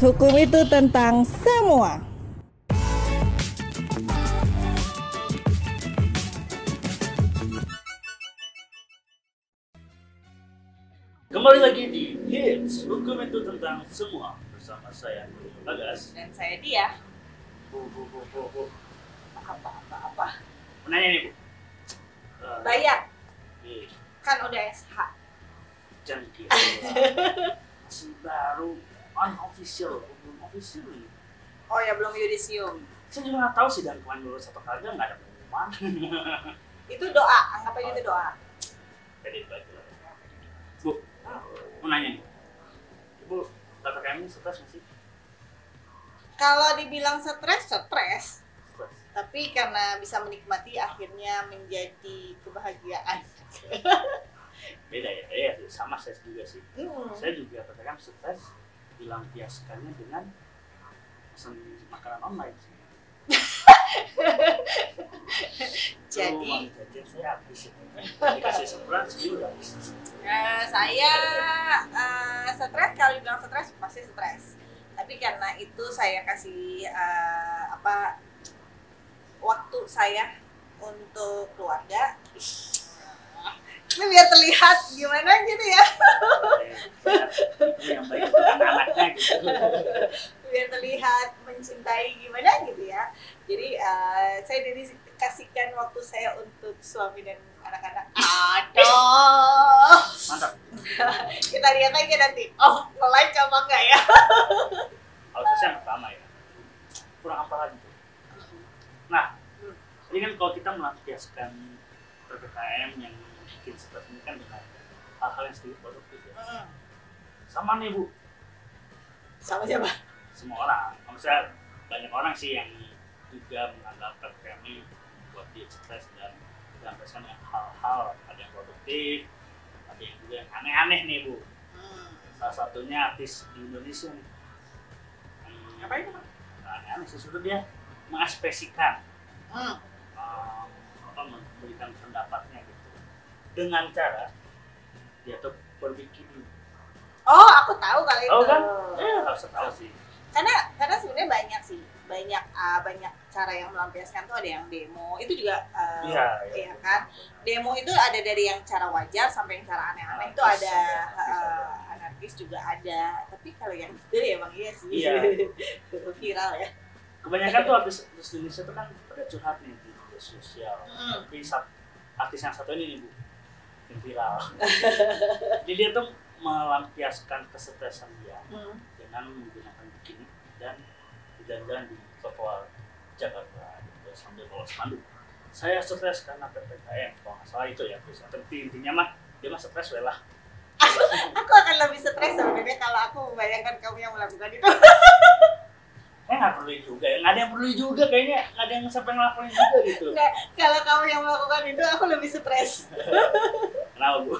Hukum itu tentang semua. Kembali lagi di Hits. Hukum itu tentang semua. Bersama saya Bagas. dan saya dia. Bu, bu, bu, bu, bu. apa apa apa? Menanya nih bu. Eh, bayar. nih, kan udah SH jangan kira masih baru unofficial, belum official nih. oh ya belum yudisium Saya juga nggak tahu sih dan kemarin lulus atau kagak nggak ada pengumuman. itu doa anggap aja itu doa Jadi itu aja lah. Bu, mau nanya nih. Bu, PPKM ini stres nggak sih? kalau dibilang stres stres Stres. tapi karena bisa menikmati akhirnya menjadi kebahagiaan Beda ya, ya sama saya juga sih. Hmm. saya juga PPKM stres dilampiaskannya dengan pesan makanan online sih. Jadi? Jajan saya habis. Dikasih sebulan segini udah habis. Eh, saya eh, stres kalau dibilang stres pasti stres tapi karena itu saya kasih eh, apa waktu saya untuk keluarga ini biar terlihat gimana gitu ya anak-anaknya gitu. biar terlihat mencintai gimana gitu ya jadi eh, saya dedikasikan waktu saya untuk suami dan anak-anak aduh Mantap. kita lihat aja nanti oh nge-like apa enggak ya Kalau saya sih yang pertama ya. Kurang apa lagi? Nah, ini kan kalau kita melampiaskan PPKM yang bikin stres ini kan dengan hal-hal yang sedikit produktif ya. Hmm. Sama nih Bu, sama siapa semua orang. Maksudnya banyak orang sih yang juga menganggap PPKM ini buat dia stres dan dilampiaskan dengan hal-hal ada yang produktif, ada yang juga yang aneh-aneh nih Bu. hmm. Salah satunya artis di Indonesia nih. Hmm, apa itu Pak? Aneh sih sudah dia mengekspresikan Hmm. um, apa memberikan pendapatnya gitu dengan cara dia tuh berbikini. oh aku tahu kali itu kan? Eh, harus tahu sih. karena karena sebenarnya banyak sih banyak ah, banyak cara yang melampiaskan tuh ada yang demo itu juga ah, Iya, iya. iya kan demo itu ada dari yang cara wajar sampai yang cara aneh-aneh itu ada anarkis ada. anarkis juga ada tapi kalau yang itu ya bang iya sih Iya. viral ya Kebanyakan tuh artis Indonesia tuh kan pada curhat nih sosial. Hmm. Tapi sat- artis yang satu ini nih bu, yang viral. Jadi dia tuh melampiaskan kesetresan dia Hmm. dengan menggunakan bikini dan jalan-jalan di trotoar Jakarta gitu, sambil bawa spanduk. Saya stres karena ppkm, kalau nggak salah itu ya. Terus tapi intinya mah dia mah stres lah. aku akan lebih stres sebenarnya kalau aku membayangkan kamu yang melakukan itu Eh nggak perlu juga, ya. nggak ada yang perlu juga kayaknya, nggak ada yang sampai ngelakuin juga gitu. Nggak, kalau kamu yang melakukan itu aku lebih stres Kenapa bu?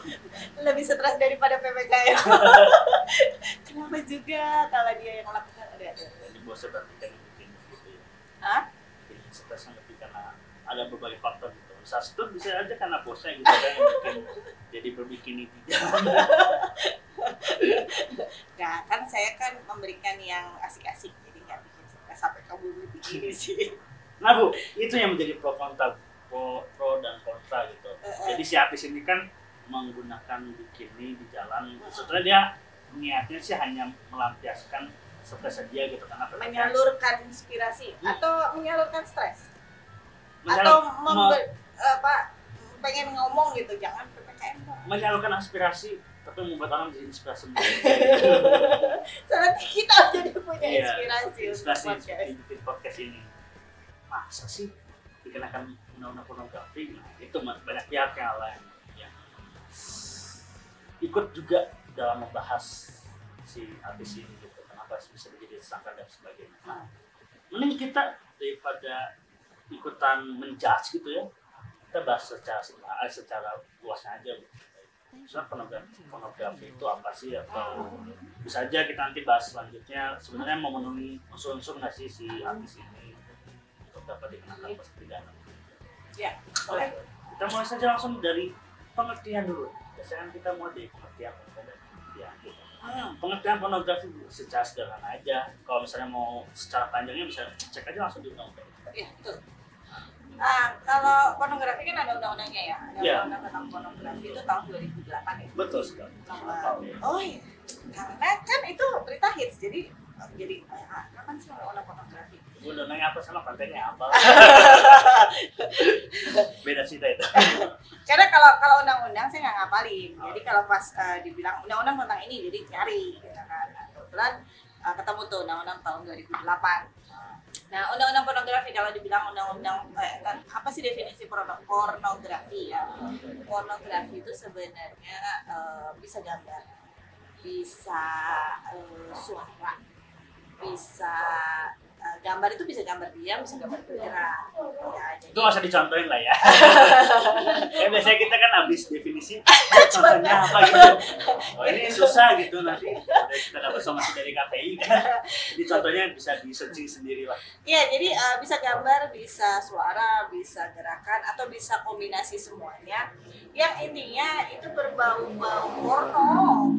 lebih stres daripada ppkm kenapa juga kalau dia yang melakukan ada ada Jadi bosnya berarti kan yang bikin gitu ya. Hah? Bikin stresnya lebih karena ada berbagai faktor gitu. Satu bisa aja karena bosnya gitu kan yang bikin jadi berbikini di jalan. Nah, kan saya kan memberikan yang asik-asik, jadi nggak bikin stres sampai sih. Nah bu, itu yang menjadi pro kontra, pro, pro dan kontra gitu. Eh, eh. Jadi si artis ini kan menggunakan bikini di jalan. Sebetulnya dia niatnya sih hanya melampiaskan stres dia gitu karena. Menyalurkan inspirasi Hmm. atau menyalurkan stres Menyalur- atau me- membe- apa pengen ngomong gitu, jangan ppkm menyalurkan aspirasi tapi membuat orang jadi inspirasi Soalnya kita jadi punya Iya, inspirasi untuk inspirasi podcast. di bikin podcast ini. Masa sih dikenakan undang-undang pornografi? Nah, itu banyak pihak yang lain yang ikut juga dalam membahas si artis ini gitu. Kenapa bisa menjadi tersangka dan sebagainya. Nah, mending kita daripada ikutan menjudge gitu ya. Kita bahas secara secara luasnya aja Soalnya pornografi, pornografi itu apa sih atau bisa aja kita nanti bahas selanjutnya sebenarnya memenuhi unsur-unsur nggak sih si artis ini untuk dapat dikenakan pasal pidana. Ya, Oke, kita mulai saja langsung dari pengertian dulu. Biasanya kan kita mulai dari pengertian pengertian gitu. Hmm. pengertian pornografi secara sederhana aja kalau misalnya mau secara panjangnya bisa cek aja langsung di undang-undang Iya, betul. Ah, kalau pornografi kan ada undang-undangnya ya. Ada Iya. undang-undang tentang pornografi itu tahun 2008 ya. betul sekali Nomor- Oh iya. Karena kan itu berita hits, jadi jadi ah, kapan sih undang-undang pornografi? gue udah nanya apa sama kontennya apa beda cerita itu Karena kalau kalau undang-undang saya nggak ngapalin. Jadi kalau pas eh, dibilang undang-undang tentang ini, jadi cari gitu kan. Nah, kebetulan eh, ketemu tuh undang-undang tahun 2008. Nah, undang-undang pornografi kalau dibilang undang-undang eh, kan, apa sih definisi porno- pornografi ya? Pornografi itu sebenarnya eh, bisa gambar, bisa eh, suara, bisa gambar itu bisa gambar diam, bisa gambar bergerak. Ya, jadi itu nggak usah dicontohin lah ya. Ya biasanya kita kan habis definisi contohnya apa gitu. oh ini susah gitu nanti. Kita dapat somasi dari KPI. Kan jadi contohnya bisa di searching sendiri lah. Iya, jadi uh, bisa gambar, bisa suara, bisa gerakan, atau bisa kombinasi semuanya. Yang intinya itu berbau-bau porno,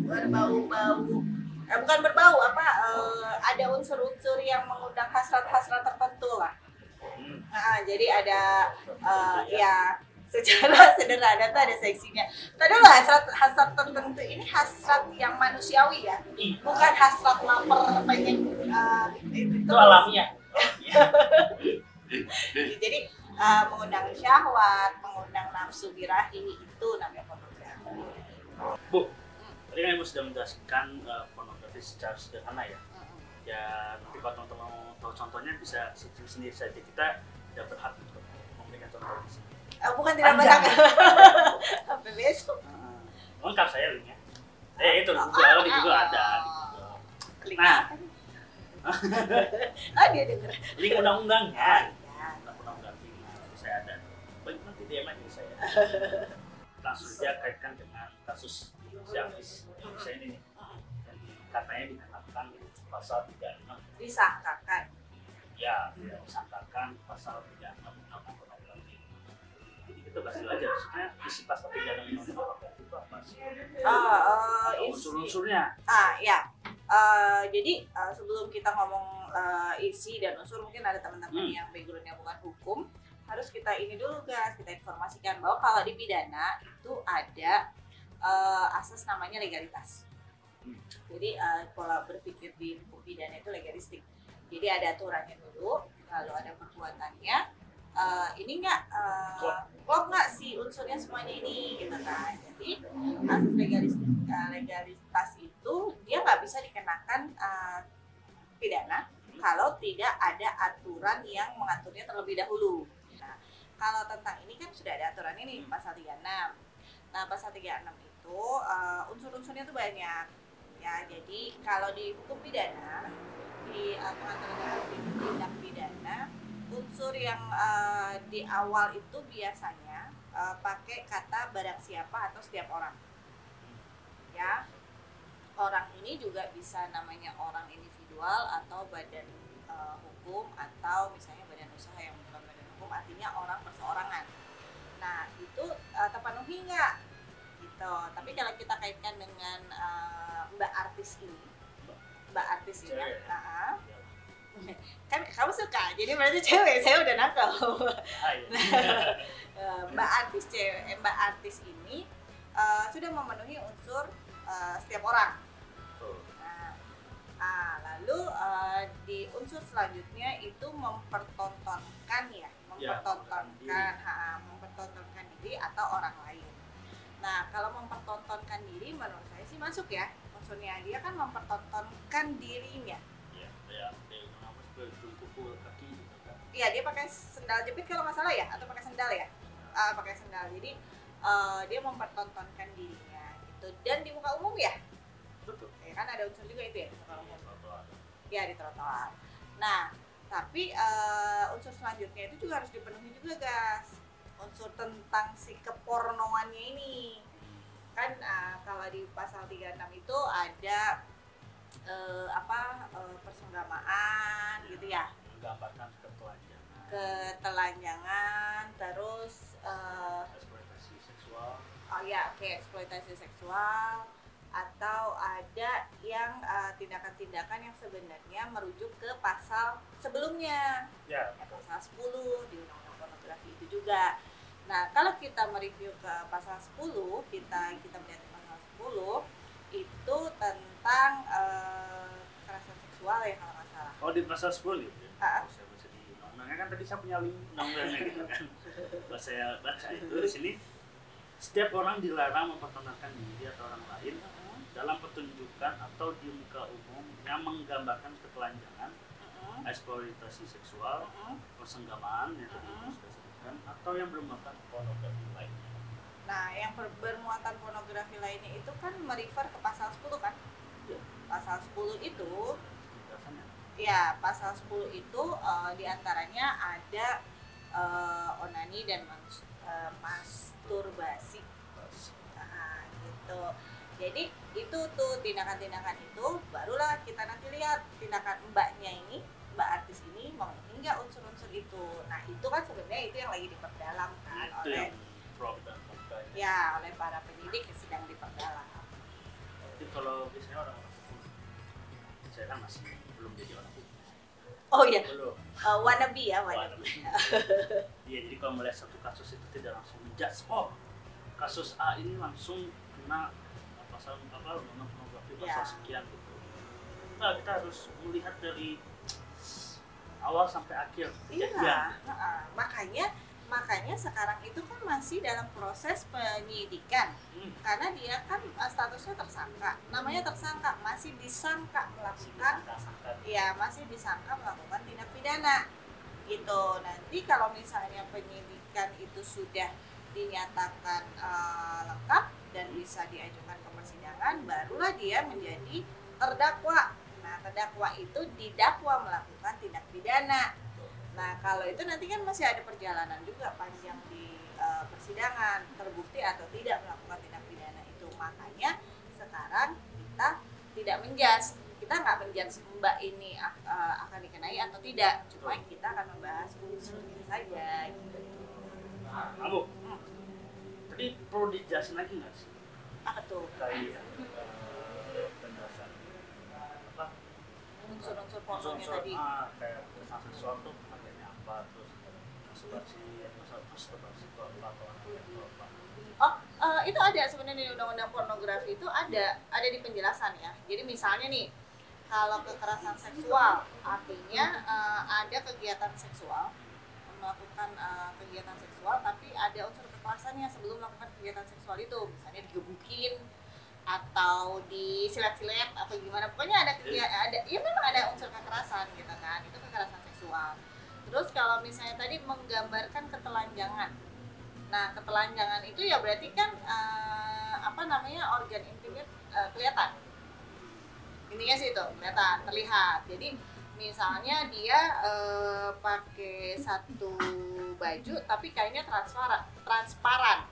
berbau-bau, eh, bukan berbau apa, eh, ada unsur-unsur yang mengundang hasrat-hasrat tertentu lah. hmm. Nah, jadi ada, eh, ya secara sederhana tuh ada seksinya. Tadi lah hasrat hasrat tertentu ini hasrat yang manusiawi ya, Ih, bukan hasrat lapar pengen eh, itu, itu alamiah jadi uh, mengundang syahwat, mengundang nafsu birahi itu namanya pornografi. Bu, tadi kan Ibu sudah menjelaskan eh, pornografi secara sederhana ya. Ya, nanti kalau teman-teman mau tahu contohnya bisa searching sendiri saja. Kita tidak berhak untuk memberikan contoh di sini. Uh, bukan tidak banyak. Sampai besok. Nah, lengkap saya linknya. Eh, itu di Google, di Google ada. Di Google. Nah. ah dia denger. Link undang-undangnya. Ya. Tentang pornografi, nah, saya ada. Baik, nanti DM aja saya. Langsung saja kaitkan dengan kasus si Hafiz Indonesia ini nih. Katanya dikenakan pasal 36 Disangkakan. ya disangkakan pasal 36 undang pornografi. Jadi kita bahas aja sebenarnya isi pasal 36 undang pornografi itu apa sih? Uh, isi- Unsur-unsurnya. Ah ya. Eh, jadi eh, sebelum kita ngomong eh, isi dan unsur mungkin ada teman-teman Hmm. yang backgroundnya bukan hukum harus kita ini dulu guys kita informasikan bahwa kalau di pidana itu ada eh, asas namanya legalitas. Hmm. Jadi eh, pola berpikir di hukum pidana itu legalistik. Jadi ada aturannya dulu, lalu ada perbuatannya. Eh, ini nggak eh, Klop. nggak sih unsurnya semuanya ini gitu kan? Jadi asas legalis, eh, legalitas itu dia nggak bisa dikenakan eh, pidana kalau tidak ada aturan yang mengaturnya terlebih dahulu. Nah, kalau tentang ini kan sudah ada aturan ini pasal 36. Nah, pasal 36 itu eh, unsur-unsurnya itu banyak. Ya, jadi kalau di hukum pidana di uh, pengaturan dalam tindak pidana unsur yang eh, di awal itu biasanya eh, pakai kata barang siapa atau setiap orang. Ya, orang ini juga bisa namanya orang individual atau badan eh, hukum atau misalnya badan usaha yang bukan badan hukum artinya orang perseorangan. Nah itu eh, terpenuhi nggak? Gitu. Tapi kalau kita kaitkan dengan eh, mbak artis ini, mbak artis ini, Cewek. nah, kan kamu suka, jadi berarti cewek, saya udah. Ah, iya. Eh, mbak artis cewek, eh, mbak artis ini eh, sudah memenuhi unsur eh, setiap orang. Nah, ah, lalu eh, di unsur selanjutnya itu mempertontonkan ya, mempertontonkan, diri. ha, mempertontonkan diri atau orang lain. Nah, kalau mempertontonkan diri menurut saya sih masuk ya unsurnya dia kan mempertontonkan dirinya. Iya, kayak kaki gitu kan. Iya dia pakai sendal jepit kalau nggak salah ya atau pakai sendal ya? Ah, pakai sendal. Jadi eh, dia mempertontonkan dirinya gitu dan di muka umum ya, Betul. ya kan ada unsur juga itu ya di muka umum. Trotoar. ya di trotoar. Nah, tapi eh, unsur selanjutnya itu juga harus dipenuhi juga, guys. Unsur tentang si kepornoannya ini. Kan eh, kalau di pasal 36 itu ada eh, apa eh, persenggamaan gitu ya, Menggambarkan ketelanjangan, ketelanjangan, terus eh, eksploitasi seksual, oh ya, oke eksploitasi seksual, atau ada yang tindakan-tindakan yang sebenarnya merujuk ke pasal sebelumnya. Ya, ya, pasal 10 di undang-undang pornografi itu juga. Nah, kalau kita mereview ke pasal 10, kita kita melihat pasal 10 itu tentang kekerasan seksual ya kalau nggak salah. Oh di pasal 10 gitu ya? Ah. Oh, saya baca di undang-undangnya kan tadi saya punya link undang-undangnya gitu kan. Pas saya baca itu di sini setiap orang dilarang mempertontonkan diri atau orang lain dalam pertunjukan atau di muka umum yang menggambarkan ketelanjangan, Mm-mm. eksploitasi seksual, Mm-mm. persenggamaan yang tadi Mm-mm. sudah sebutkan atau yang bermuatan pornografi lainnya. Nah, yang ber- bermuatan pornografi lainnya itu kan merefer ke pasal 10 kan? Ya. Pasal 10 itu ya pasal 10 itu eh, di antaranya ada eh, onani dan mas- eh, masturbasi nah, gitu jadi itu tuh tindakan-tindakan itu barulah kita nanti lihat tindakan mbaknya ini mbak artis ini memenuhi nggak unsur-unsur itu nah itu kan sebenarnya itu yang lagi diperdalam kan Itu oleh ya oleh para penyidik yang sedang diperdalam Jadi kalau biasanya hukum, saya kan masih belum jadi orang hukum. oh ya Belum. eh, wannabe ya wannabe Iya, jadi kalau melihat satu kasus itu tidak langsung menjudge, oh kasus A ini langsung kena pasal apa undang pornografi pasal Ya. sekian gitu. Nah, kita harus melihat dari awal sampai akhir Iya, heeh. makanya makanya sekarang itu kan masih dalam proses penyidikan Hmm, karena dia kan eh, statusnya tersangka. Namanya tersangka, masih disangka masih melakukan disangka-sangka. ya masih disangka melakukan tindak pidana. Gitu. Nanti kalau misalnya penyidikan itu sudah dinyatakan eh, lengkap dan bisa diajukan ke persidangan, barulah dia menjadi terdakwa. Nah, terdakwa itu didakwa melakukan tindak pidana. Nah, kalau itu nanti kan masih ada perjalanan juga panjang di eh, persidangan, terbukti atau tidak melakukan tindak pidana itu. Makanya sekarang kita tidak menjas, kita nggak menjas mbak ini eh, akan dikenai atau tidak. Cuma kita akan membahas unsurnya saja. Gitu. Kamu, tadi perlu dijelasin lagi nggak sih Apa tuh? kayak eh, penjelasan Unsur-unsur pornonya unsur-unsur, tadi. ah, kayak seksual tuh makanya apa terus masturbasi masturbasi itu apa atau itu apa Oh, eh, itu ada sebenarnya di undang-undang pornografi itu ada ada di penjelasan ya. Jadi misalnya nih, kalau kekerasan seksual artinya eh, ada kegiatan seksual melakukan eh, kegiatan seksual tapi ada unsur kekerasannya sebelum melakukan kegiatan seksual itu misalnya digebukin atau disilet-silet atau gimana pokoknya ada kegiatan ada ya memang ada unsur kekerasan gitu kan itu kekerasan seksual terus kalau misalnya tadi menggambarkan ketelanjangan Nah, ketelanjangan itu ya berarti kan eh, apa namanya organ intimnya eh, kelihatan. Intinya sih itu kelihatan, terlihat. Jadi misalnya dia eh, pakai satu baju tapi kayaknya transparan, transparan.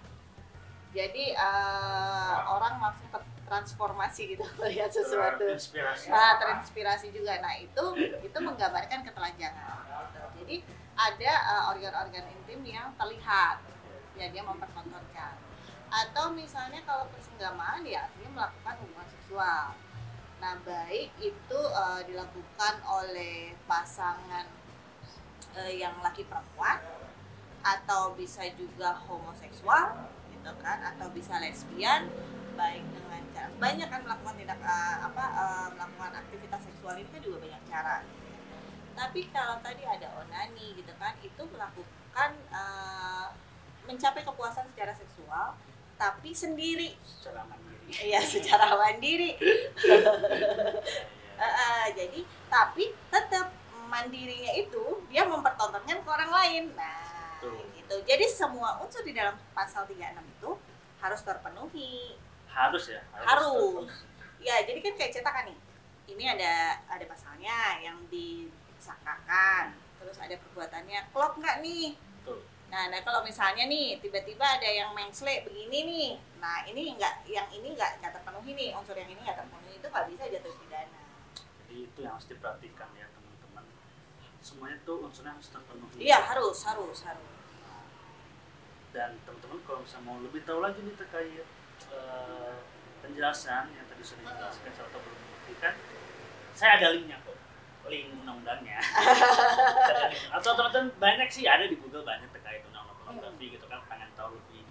Jadi eh, orang langsung tertransformasi gitu melihat sesuatu. Nah, terinspirasi juga. Nah, itu itu menggambarkan ketelanjangan. Gitu. Jadi ada uh, organ-organ intim yang terlihat, ya dia mempertontonkan. Atau misalnya kalau persenggamaan ya artinya melakukan hubungan seksual. Nah, baik itu uh, dilakukan oleh pasangan uh, yang laki perempuan atau bisa juga homoseksual gitu kan atau bisa lesbian baik dengan banyak kan melakukan tindak uh, apa uh, melakukan aktivitas seksual ini kan juga banyak cara gitu ya. tapi kalau tadi ada onani gitu kan itu melakukan uh, mencapai kepuasan secara seksual tapi sendiri. Secara mandiri. Ya secara mandiri. Eh, eh, jadi tapi tetap mandirinya itu dia mempertontonkan ke orang lain. Nah Betul. gitu. Jadi semua unsur di dalam pasal 36 itu harus terpenuhi harus ya Harus. ya jadi kan kayak cetakan nih ini ada ada pasalnya yang disangkakan terus ada perbuatannya. Klop nggak nih? Betul. Nah, nah kalau misalnya nih tiba-tiba ada yang mengsle begini nih nah ini nggak yang ini nggak nggak terpenuhi nih unsur yang ini nggak terpenuhi itu nggak bisa jatuh pidana. Jadi itu yang harus diperhatikan ya teman-teman. Semuanya tuh unsurnya harus terpenuhi. Iya harus harus harus. Dan teman-teman kalau misalnya mau lebih tahu lagi nih terkait eh, penjelasan yang tadi sudah dijelaskan atau belum membuktikan saya ada linknya kok. Link undang-undangnya. Atau teman-teman banyak sih ada di Google banyak terkait undang-undang pornografi gitu kan. Pengen tahu lebih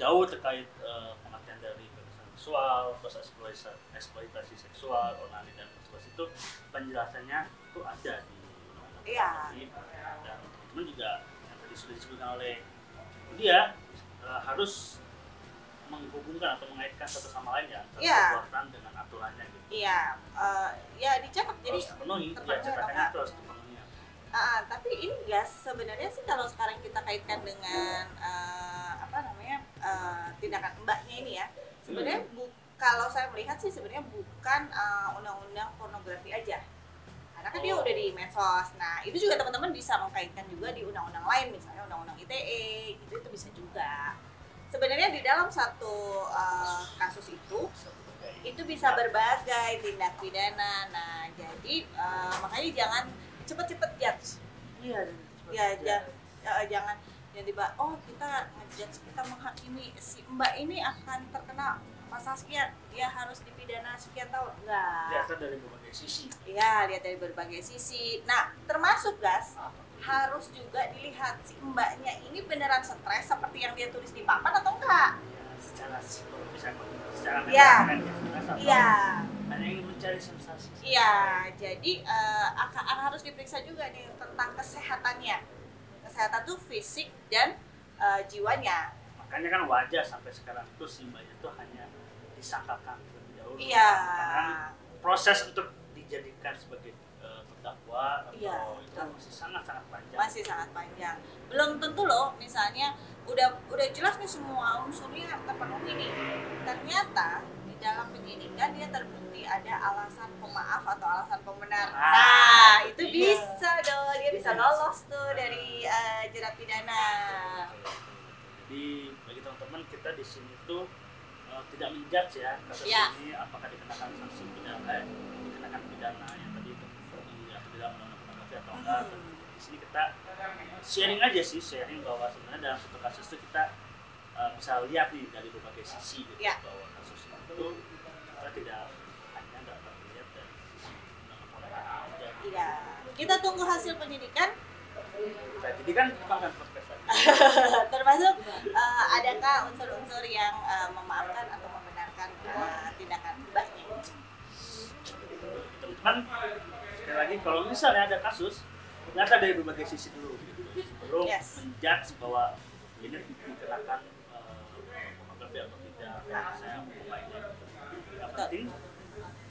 jauh terkait eh, pengertian dari kekerasan seksual terus eksploitasi, eksploitasi seksual onani dan prostitusi itu penjelasannya itu ada di undang-undang Iya. dan teman-teman juga yang tadi sudah disebutkan oleh dia eh, harus menghubungkan atau mengaitkan satu sama lain ya antara Iya. perbuatan dengan aturannya gitu. Iya, eh, ya dicatat jadi harus terpenuhi ya terpenuhi itu harus terpenuhi Ah, tapi ini ya sebenarnya sih kalau sekarang kita kaitkan dengan eh, apa namanya eh, tindakan mbaknya ini ya sebenarnya bu- kalau saya melihat sih sebenarnya bukan eh, undang-undang pornografi aja. Karena kan dia Oh. udah di medsos. Nah itu juga teman-teman bisa mengkaitkan juga di undang-undang lain misalnya undang-undang ITE gitu itu bisa juga sebenarnya di dalam satu eh, kasus itu itu bisa berbagai tindak pidana. Nah, jadi eh, makanya jangan cepet-cepet judge. iya Ya, ya, jangan yang tiba oh kita ngejudge kita menghakimi si Mbak ini akan terkena pasal sekian, dia harus dipidana sekian tahun. Enggak. Dilihat dari berbagai sisi Iya, lihat dari berbagai sisi. Nah, termasuk gas harus juga dilihat si mbaknya ini beneran stres seperti yang dia tulis di papan atau enggak? ya, secara psikologis secara Iya. mental ya, stres atau Iya. hanya ingin mencari sensasi Iya, jadi eh, akan akan harus diperiksa juga nih tentang kesehatannya. Kesehatan tuh fisik dan eh, jiwanya. makanya kan wajar sampai sekarang itu si mbaknya itu hanya disangkakan terlebih dahulu Iya. karena proses untuk dijadikan sebagai terdakwa atau Iya, itu betul. masih sangat sangat panjang Masih sangat panjang. Belum tentu loh, misalnya udah udah jelas nih semua unsurnya terpenuhi nih. Ternyata di dalam penyidikan dia terbukti ada alasan pemaaf atau alasan pembenar. Ah, Nah, itu iya. bisa dong, dia bisa lolos tuh dari eh, jerat pidana. Jadi bagi teman-teman kita di sini tuh eh, tidak menjudge ya kasus Ya. ini apakah dikenakan sanksi pidana, eh, dikenakan pidana yang tadi itu di atau di dalam undang-undang Di sini kita sharing aja sih, sharing bahwa sebenarnya dalam satu kasus itu kita eh, bisa lihat nih dari berbagai sisi gitu Ya. bahwa kasus itu kita tidak hanya dapat melihat dari sisi undang-undang aja. Iya. Kita tunggu hasil penyidikan jadi kan kan lagi. termasuk eh, adakah unsur-unsur yang eh, memaafkan atau membenarkan eh, tindakan mbaknya teman-teman sekali lagi kalau misalnya ada kasus lihat dari berbagai sisi dulu gitu. Yes. menjudge bahwa ini dikenakan eh, pornografi atau tidak saya memulainya yang penting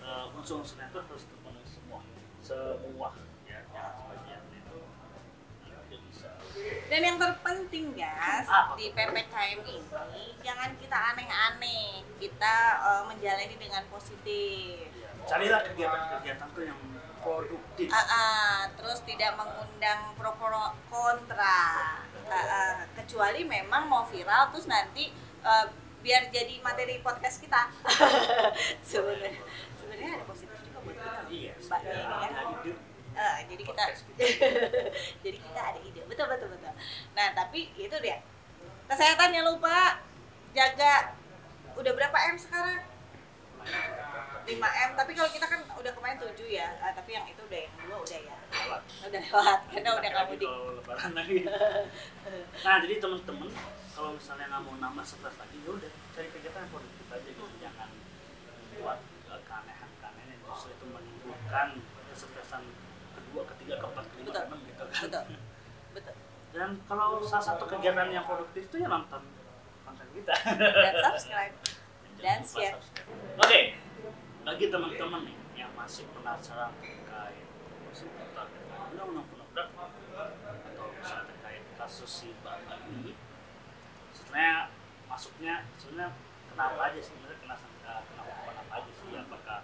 eh, unsur-unsurnya itu harus terpenuhi semua semua ya jangan sebagian itu. Tidak bisa. Dan yang terpenting guys Apa? di ppkm ini jangan kita aneh-aneh. Kita eh, menjalani dengan positif. Ya, carilah kegiatan-kegiatan tuh yang produktif. Ah, ah, terus tidak mengundang pro pro kontra. Ah, ah, kecuali memang mau viral terus nanti eh, biar jadi materi podcast kita. Sebenarnya sebenarnya ada positif juga buat kita iya mbaknya ini kan Eh, jadi kita kita. jadi kita ada ide. Betul betul betul. Nah tapi itu dia. Kesehatannya lupa jaga. Udah berapa m sekarang 5 m tapi kalau kita kan udah kemarin 7 ya Ah, tapi yang itu udah yang dua udah ya. Lewat. udah lewat karena udah nggak mudik. lebaran lagi. nah jadi teman-teman kalau misalnya nggak mau nambah stres lagi ya udah cari kegiatan yang produktif aja gitu. Jangan buat eh, keanehan-keanehan yang justru itu menimbulkan kesetresan kedua ketiga keempat kelima enam gitu kan. Betul. Betul. Dan kalau salah satu kegiatan yang produktif itu ya nonton konten kita. Dan subscribe. Dan share. oke bagi teman-teman nih yang masih penasaran terkait seputar undang-undang pornografi atau misalnya terkait kasus si Mbak ini sebenarnya masuknya sebenarnya kenapa aja sebenarnya kena eh, kena hukuman apa aja sih? Apakah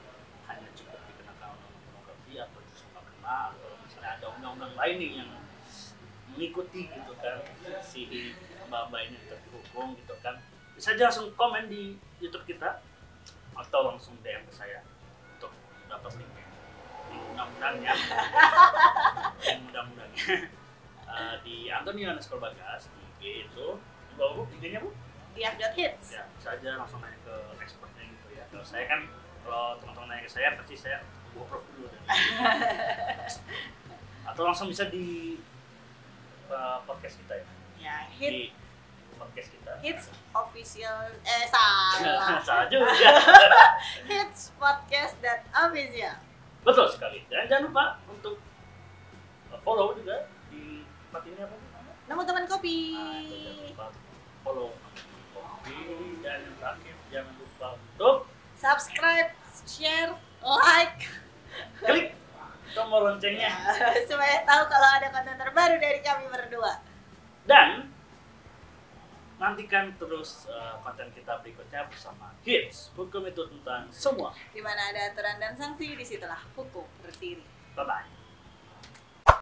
hanya cukup dikenakan undang-undang pornografi atau justru nggak kena? Atau misalnya ada undang-undang lain nih yang mengikuti gitu kan si mbak-mbak ini terhukum gitu kan? Bisa aja langsung komen di YouTube kita atau langsung DM ke saya untuk dapat linknya link undang-undangnya link undang-undangnya Eh, di Anthony underscore Bagas di IG itu bawa bu IG-nya bu? Di hits ya bisa aja langsung nanya ke expertnya gitu ya. Kalau saya kan kalau teman-teman nanya ke saya pasti saya goprok dulu dan atau langsung bisa di uh, podcast kita ya? Ya, hit. Di podcast kita hits official eh salah. salah juga hits podcast dan official. betul sekali dan jangan lupa untuk follow juga di tempat ini apa namanya? Nemu teman kopi. Nah, jangan lupa follow kopi dan yang terakhir jangan lupa untuk Subscribe, share, like. klik tombol loncengnya Ya, supaya tahu kalau ada konten terbaru dari kami berdua. dan nantikan terus uh, konten kita berikutnya bersama Hits hukum itu tentang semua. Di mana ada aturan dan sanksi, di situlah hukum berdiri. bye bye